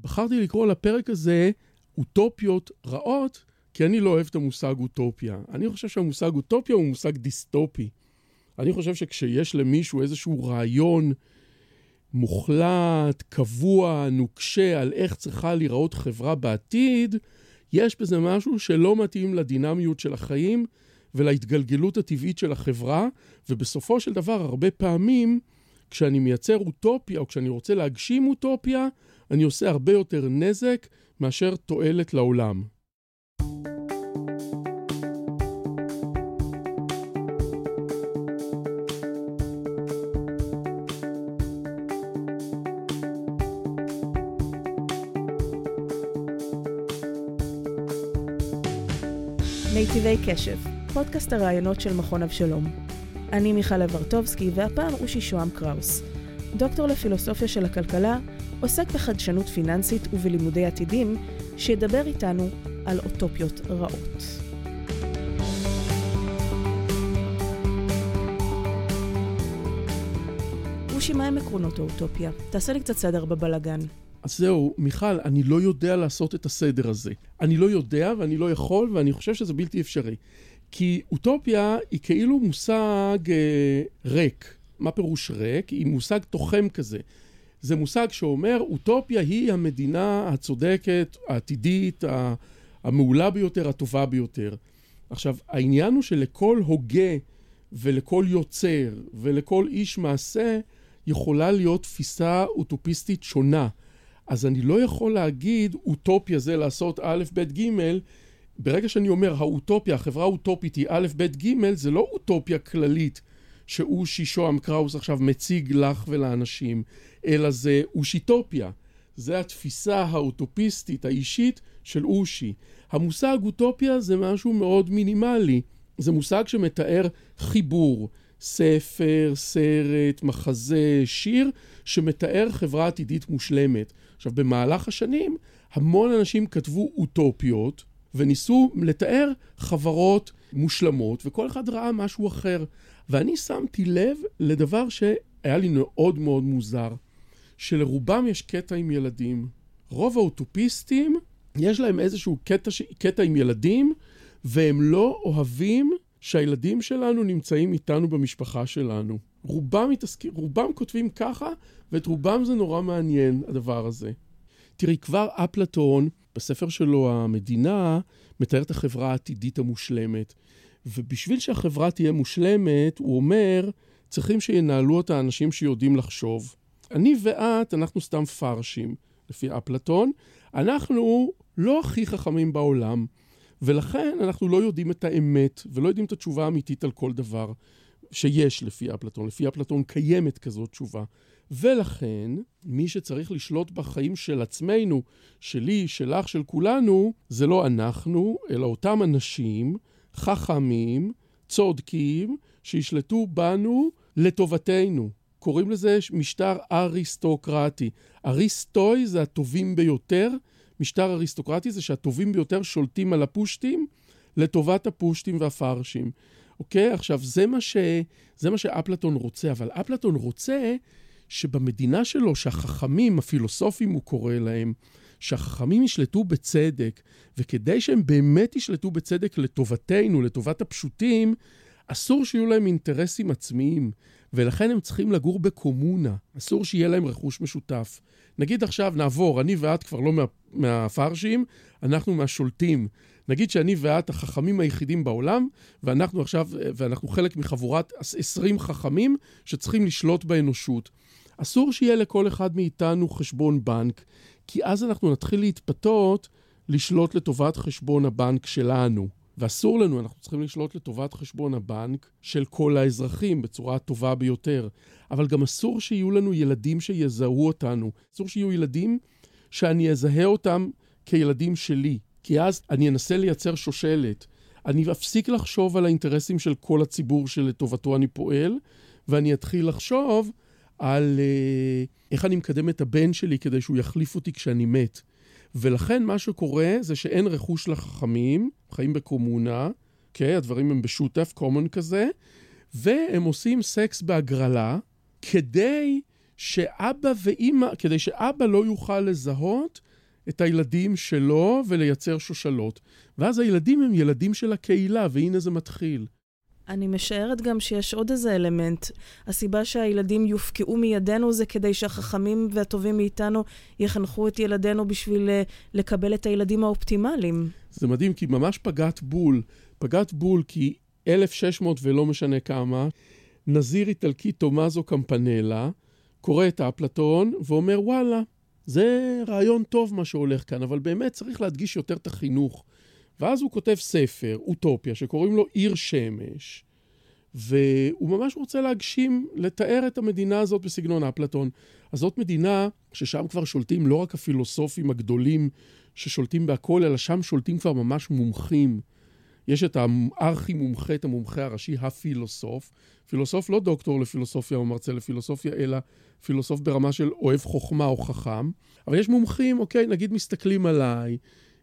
בחרתי לקרוא לפרק הזה אוטופיות רעות, כי אני לא אוהב את המושג אוטופיה. אני חושב שהמושג אוטופיה הוא מושג דיסטופי. אני חושב שכשיש למישהו איזשהו רעיון מוחלט, קבוע, נוקשה, על איך צריכה להיראות חברה בעתיד, יש בזה משהו שלא מתאים לדינמיות של החיים ולהתגלגלות הטבעית של החברה, ובסופו של דבר, הרבה פעמים, כשאני מייצר אוטופיה, או כשאני רוצה להגשים אוטופיה, אני עושה הרבה יותר נזק מאשר תועלת לעולם. מיטיבי קשב, פודקאסט הראיונות של מכון אבשלום. אני מיכל לברטובסקי, והפעם אושי שוהם קראוס. דוקטור לפילוסופיה של הכלכלה, עוסק בחדשנות פיננסית ובלימודי עתידים, שידבר איתנו על אוטופיות רעות. אושי, מהם עקרונות האוטופיה? תעשה לי קצת סדר בבלגן. אז זהו, מיכל, אני לא יודע לעשות את הסדר הזה. אני לא יודע ואני לא יכול, ואני חושב שזה בלתי אפשרי. כי אוטופיה היא כאילו מושג אה, ריק. מה פירוש ריק? היא מושג תוחם כזה. זה מושג שאומר, אוטופיה היא המדינה הצודקת, העתידית, המעולה ביותר, הטובה ביותר. עכשיו, העניין הוא שלכל הוגה ולכל יוצר ולכל איש מעשה יכולה להיות תפיסה אוטופיסטית שונה. אז אני לא יכול להגיד אוטופיה זה לעשות א', ב', ג', ברגע שאני אומר האוטופיה, החברה האוטופית היא א', ב', ג', זה לא אוטופיה כללית שאושי שוהם קראוס עכשיו מציג לך ולאנשים, אלא זה אושיטופיה. זה התפיסה האוטופיסטית האישית של אושי. המושג אוטופיה זה משהו מאוד מינימלי. זה מושג שמתאר חיבור, ספר, סרט, מחזה, שיר, שמתאר חברה עתידית מושלמת. עכשיו, במהלך השנים, המון אנשים כתבו אוטופיות וניסו לתאר חברות מושלמות, וכל אחד ראה משהו אחר. ואני שמתי לב לדבר שהיה לי מאוד מאוד מוזר, שלרובם יש קטע עם ילדים. רוב האוטופיסטים, יש להם איזשהו קטע, ש... קטע עם ילדים, והם לא אוהבים שהילדים שלנו נמצאים איתנו במשפחה שלנו. רובם, מתעסקים, רובם כותבים ככה, ואת רובם זה נורא מעניין, הדבר הזה. תראי, כבר אפלטון, בספר שלו, המדינה, מתאר את החברה העתידית המושלמת. ובשביל שהחברה תהיה מושלמת, הוא אומר, צריכים שינהלו אותה אנשים שיודעים לחשוב. אני ואת, אנחנו סתם פרשים, לפי אפלטון. אנחנו לא הכי חכמים בעולם, ולכן אנחנו לא יודעים את האמת, ולא יודעים את התשובה האמיתית על כל דבר שיש לפי אפלטון. לפי אפלטון קיימת כזאת תשובה. ולכן, מי שצריך לשלוט בחיים של עצמנו, שלי, שלך, של כולנו, זה לא אנחנו, אלא אותם אנשים חכמים, צודקים, שישלטו בנו לטובתנו. קוראים לזה משטר אריסטוקרטי. אריסטוי זה הטובים ביותר. משטר אריסטוקרטי זה שהטובים ביותר שולטים על הפושטים לטובת הפושטים והפרשים. אוקיי? עכשיו, זה מה, ש... זה מה שאפלטון רוצה, אבל אפלטון רוצה שבמדינה שלו, שהחכמים, הפילוסופים הוא קורא להם, שהחכמים ישלטו בצדק, וכדי שהם באמת ישלטו בצדק לטובתנו, לטובת הפשוטים, אסור שיהיו להם אינטרסים עצמיים, ולכן הם צריכים לגור בקומונה, אסור שיהיה להם רכוש משותף. נגיד עכשיו נעבור, אני ואת כבר לא מה, מהפרשים, אנחנו מהשולטים. נגיד שאני ואת החכמים היחידים בעולם, ואנחנו עכשיו, ואנחנו חלק מחבורת 20 חכמים שצריכים לשלוט באנושות. אסור שיהיה לכל אחד מאיתנו חשבון בנק, כי אז אנחנו נתחיל להתפתות לשלוט לטובת חשבון הבנק שלנו. ואסור לנו, אנחנו צריכים לשלוט לטובת חשבון הבנק של כל האזרחים בצורה הטובה ביותר. אבל גם אסור שיהיו לנו ילדים שיזהו אותנו. אסור שיהיו ילדים שאני אזהה אותם כילדים שלי, כי אז אני אנסה לייצר שושלת. אני אפסיק לחשוב על האינטרסים של כל הציבור שלטובתו אני פועל, ואני אתחיל לחשוב על uh, איך אני מקדם את הבן שלי כדי שהוא יחליף אותי כשאני מת. ולכן מה שקורה זה שאין רכוש לחכמים, חיים בקומונה, אוקיי? הדברים הם בשותף, common כזה, והם עושים סקס בהגרלה, כדי שאבא ואימא, כדי שאבא לא יוכל לזהות את הילדים שלו ולייצר שושלות. ואז הילדים הם ילדים של הקהילה, והנה זה מתחיל. אני משערת גם שיש עוד איזה אלמנט. הסיבה שהילדים יופקעו מידינו זה כדי שהחכמים והטובים מאיתנו יחנכו את ילדינו בשביל אה, לקבל את הילדים האופטימליים. זה מדהים, כי ממש פגעת בול. פגעת בול כי 1600 ולא משנה כמה, נזיר איטלקי תומאזו קמפנלה קורא את אפלטון ואומר, וואלה, זה רעיון טוב מה שהולך כאן, אבל באמת צריך להדגיש יותר את החינוך. ואז הוא כותב ספר, אוטופיה, שקוראים לו עיר שמש, והוא ממש רוצה להגשים, לתאר את המדינה הזאת בסגנון אפלטון. אז זאת מדינה ששם כבר שולטים לא רק הפילוסופים הגדולים ששולטים בהכל, אלא שם שולטים כבר ממש מומחים. יש את הארכי מומחה, את המומחה הראשי, הפילוסוף. פילוסוף לא דוקטור לפילוסופיה או מרצה לפילוסופיה, אלא פילוסוף ברמה של אוהב חוכמה או חכם. אבל יש מומחים, אוקיי, נגיד מסתכלים עליי,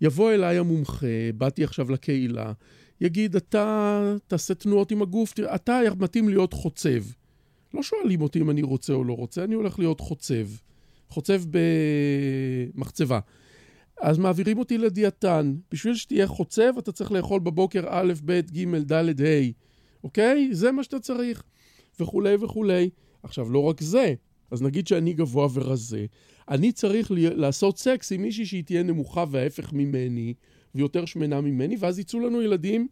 יבוא אליי המומחה, באתי עכשיו לקהילה, יגיד, אתה תעשה תנועות עם הגוף, תראה, אתה מתאים להיות חוצב. לא שואלים אותי אם אני רוצה או לא רוצה, אני הולך להיות חוצב. חוצב במחצבה. אז מעבירים אותי לדיאטן. בשביל שתהיה חוצב, אתה צריך לאכול בבוקר א', ב', ג', ד', ה', אוקיי? זה מה שאתה צריך. וכולי וכולי. עכשיו, לא רק זה, אז נגיד שאני גבוה ורזה, אני צריך לעשות סקס עם מישהי שהיא תהיה נמוכה וההפך ממני, ויותר שמנה ממני, ואז יצאו לנו ילדים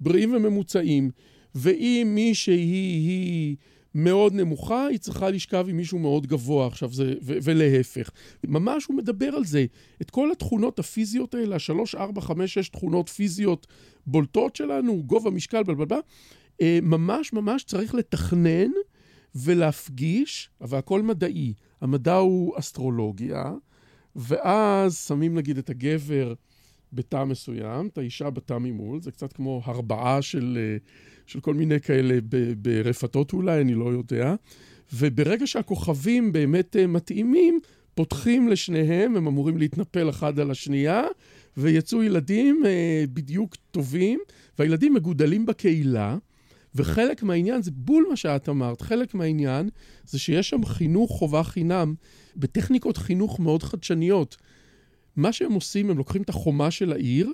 בריאים וממוצעים. ואם מישהי היא מאוד נמוכה, היא צריכה לשכב עם מישהו מאוד גבוה עכשיו, זה, ו- ולהפך. ממש הוא מדבר על זה. את כל התכונות הפיזיות האלה, השלוש, ארבע, חמש, שש תכונות פיזיות בולטות שלנו, גובה, משקל, בלבלבל, אה, ממש ממש צריך לתכנן ולהפגיש, אבל הכל מדעי. המדע הוא אסטרולוגיה, ואז שמים נגיד את הגבר בתא מסוים, את האישה בתא ממול, זה קצת כמו הרבעה של, אה, של כל מיני כאלה ברפתות אולי, אני לא יודע. וברגע שהכוכבים באמת אה, מתאימים, פותחים לשניהם, הם אמורים להתנפל אחד על השנייה, ויצאו ילדים אה, בדיוק טובים, והילדים מגודלים בקהילה. וחלק מהעניין, זה בול מה שאת אמרת, חלק מהעניין זה שיש שם חינוך חובה חינם בטכניקות חינוך מאוד חדשניות. מה שהם עושים, הם לוקחים את החומה של העיר,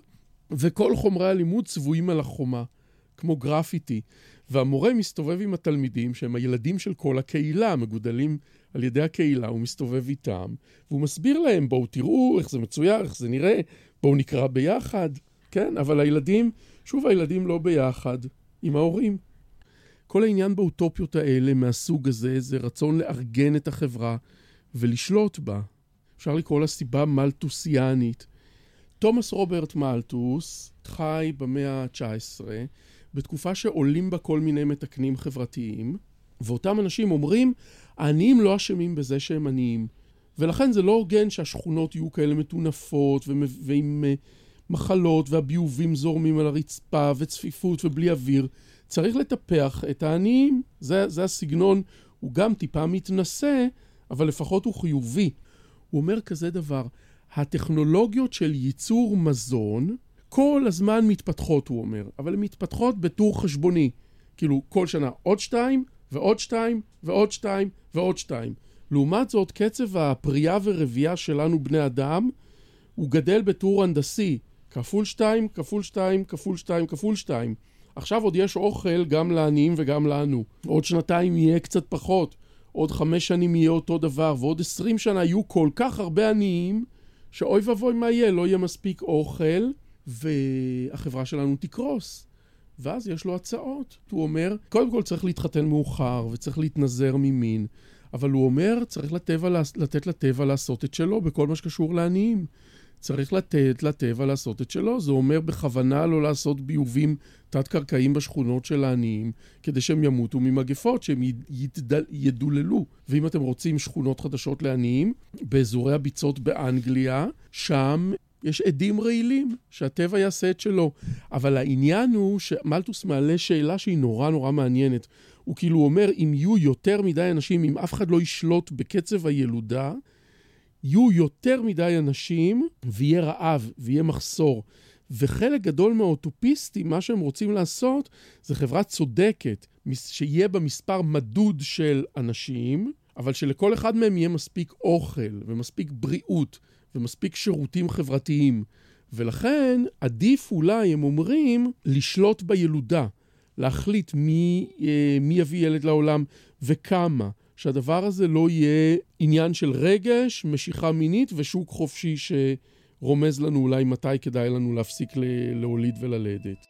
וכל חומרי הלימוד צבועים על החומה, כמו גרפיטי. והמורה מסתובב עם התלמידים, שהם הילדים של כל הקהילה, מגודלים על ידי הקהילה, הוא מסתובב איתם, והוא מסביר להם, בואו תראו איך זה מצויר, איך זה נראה, בואו נקרא ביחד, כן? אבל הילדים, שוב, הילדים לא ביחד, עם ההורים. כל העניין באוטופיות האלה מהסוג הזה זה רצון לארגן את החברה ולשלוט בה. אפשר לקרוא לה סיבה מלטוסיאנית. תומאס רוברט מלטוס חי במאה ה-19 בתקופה שעולים בה כל מיני מתקנים חברתיים, ואותם אנשים אומרים, העניים לא אשמים בזה שהם עניים. ולכן זה לא הוגן שהשכונות יהיו כאלה מטונפות ועם אה, מחלות והביובים זורמים על הרצפה וצפיפות ובלי אוויר. צריך לטפח את העניים. זה, זה הסגנון, הוא גם טיפה מתנשא, אבל לפחות הוא חיובי. הוא אומר כזה דבר, הטכנולוגיות של ייצור מזון כל הזמן מתפתחות, הוא אומר, אבל הן מתפתחות בטור חשבוני. כאילו, כל שנה עוד שתיים, ועוד שתיים, ועוד שתיים, ועוד שתיים. לעומת זאת, קצב הפרייה ורבייה שלנו, בני אדם, הוא גדל בטור הנדסי. כפול שתיים, כפול שתיים, כפול שתיים, כפול שתיים. עכשיו עוד יש אוכל גם לעניים וגם לנו. עוד שנתיים יהיה קצת פחות, עוד חמש שנים יהיה אותו דבר, ועוד עשרים שנה יהיו כל כך הרבה עניים, שאוי ואבוי מה יהיה, לא יהיה מספיק אוכל, והחברה שלנו תקרוס. ואז יש לו הצעות. הוא אומר, קודם כל צריך להתחתן מאוחר, וצריך להתנזר ממין, אבל הוא אומר, צריך לטבע, לתת לטבע לעשות את שלו בכל מה שקשור לעניים. צריך לתת לטבע לעשות את שלו. זה אומר בכוונה לא לעשות ביובים תת-קרקעיים בשכונות של העניים, כדי שהם ימותו ממגפות, שהם ידל, ידוללו. ואם אתם רוצים שכונות חדשות לעניים, באזורי הביצות באנגליה, שם יש עדים רעילים, שהטבע יעשה את שלו. אבל העניין הוא שמלטוס מעלה שאלה שהיא נורא נורא מעניינת. הוא כאילו אומר, אם יהיו יותר מדי אנשים, אם אף אחד לא ישלוט בקצב הילודה, יהיו יותר מדי אנשים ויהיה רעב ויהיה מחסור. וחלק גדול מהאוטופיסטים, מה שהם רוצים לעשות זה חברה צודקת, שיהיה בה מספר מדוד של אנשים, אבל שלכל אחד מהם יהיה מספיק אוכל ומספיק בריאות ומספיק שירותים חברתיים. ולכן עדיף אולי, הם אומרים, לשלוט בילודה, להחליט מי, אה, מי יביא ילד לעולם וכמה. שהדבר הזה לא יהיה עניין של רגש, משיכה מינית ושוק חופשי שרומז לנו אולי מתי כדאי לנו להפסיק להוליד וללדת.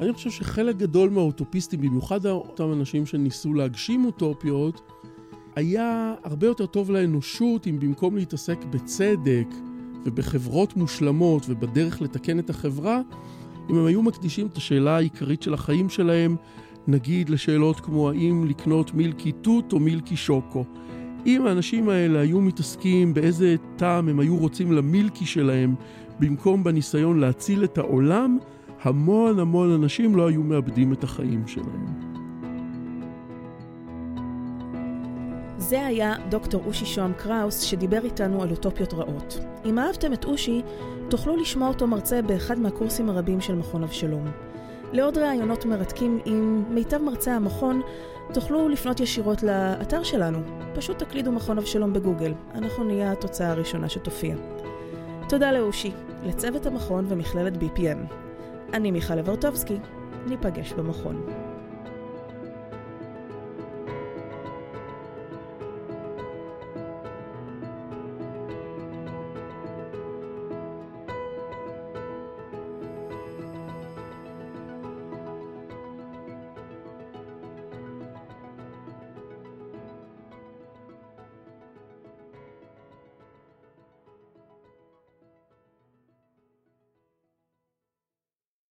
אני חושב שחלק גדול מהאוטופיסטים, במיוחד אותם אנשים שניסו להגשים אוטופיות, היה הרבה יותר טוב לאנושות אם במקום להתעסק בצדק ובחברות מושלמות ובדרך לתקן את החברה, אם הם היו מקדישים את השאלה העיקרית של החיים שלהם, נגיד לשאלות כמו האם לקנות מילקי תות או מילקי שוקו. אם האנשים האלה היו מתעסקים באיזה טעם הם היו רוצים למילקי שלהם, במקום בניסיון להציל את העולם, המון המון אנשים לא היו מאבדים את החיים שלהם. זה היה דוקטור אושי שוהם קראוס שדיבר איתנו על אוטופיות רעות. אם אהבתם את אושי, תוכלו לשמוע אותו מרצה באחד מהקורסים הרבים של מכון אבשלום. לעוד ראיונות מרתקים עם מיטב מרצה המכון, תוכלו לפנות ישירות לאתר שלנו. פשוט תקלידו מכון אבשלום בגוגל, אנחנו נהיה התוצאה הראשונה שתופיע. תודה לאושי, לצוות המכון ומכללת BPM. אני מיכל אברטובסקי, ניפגש במכון.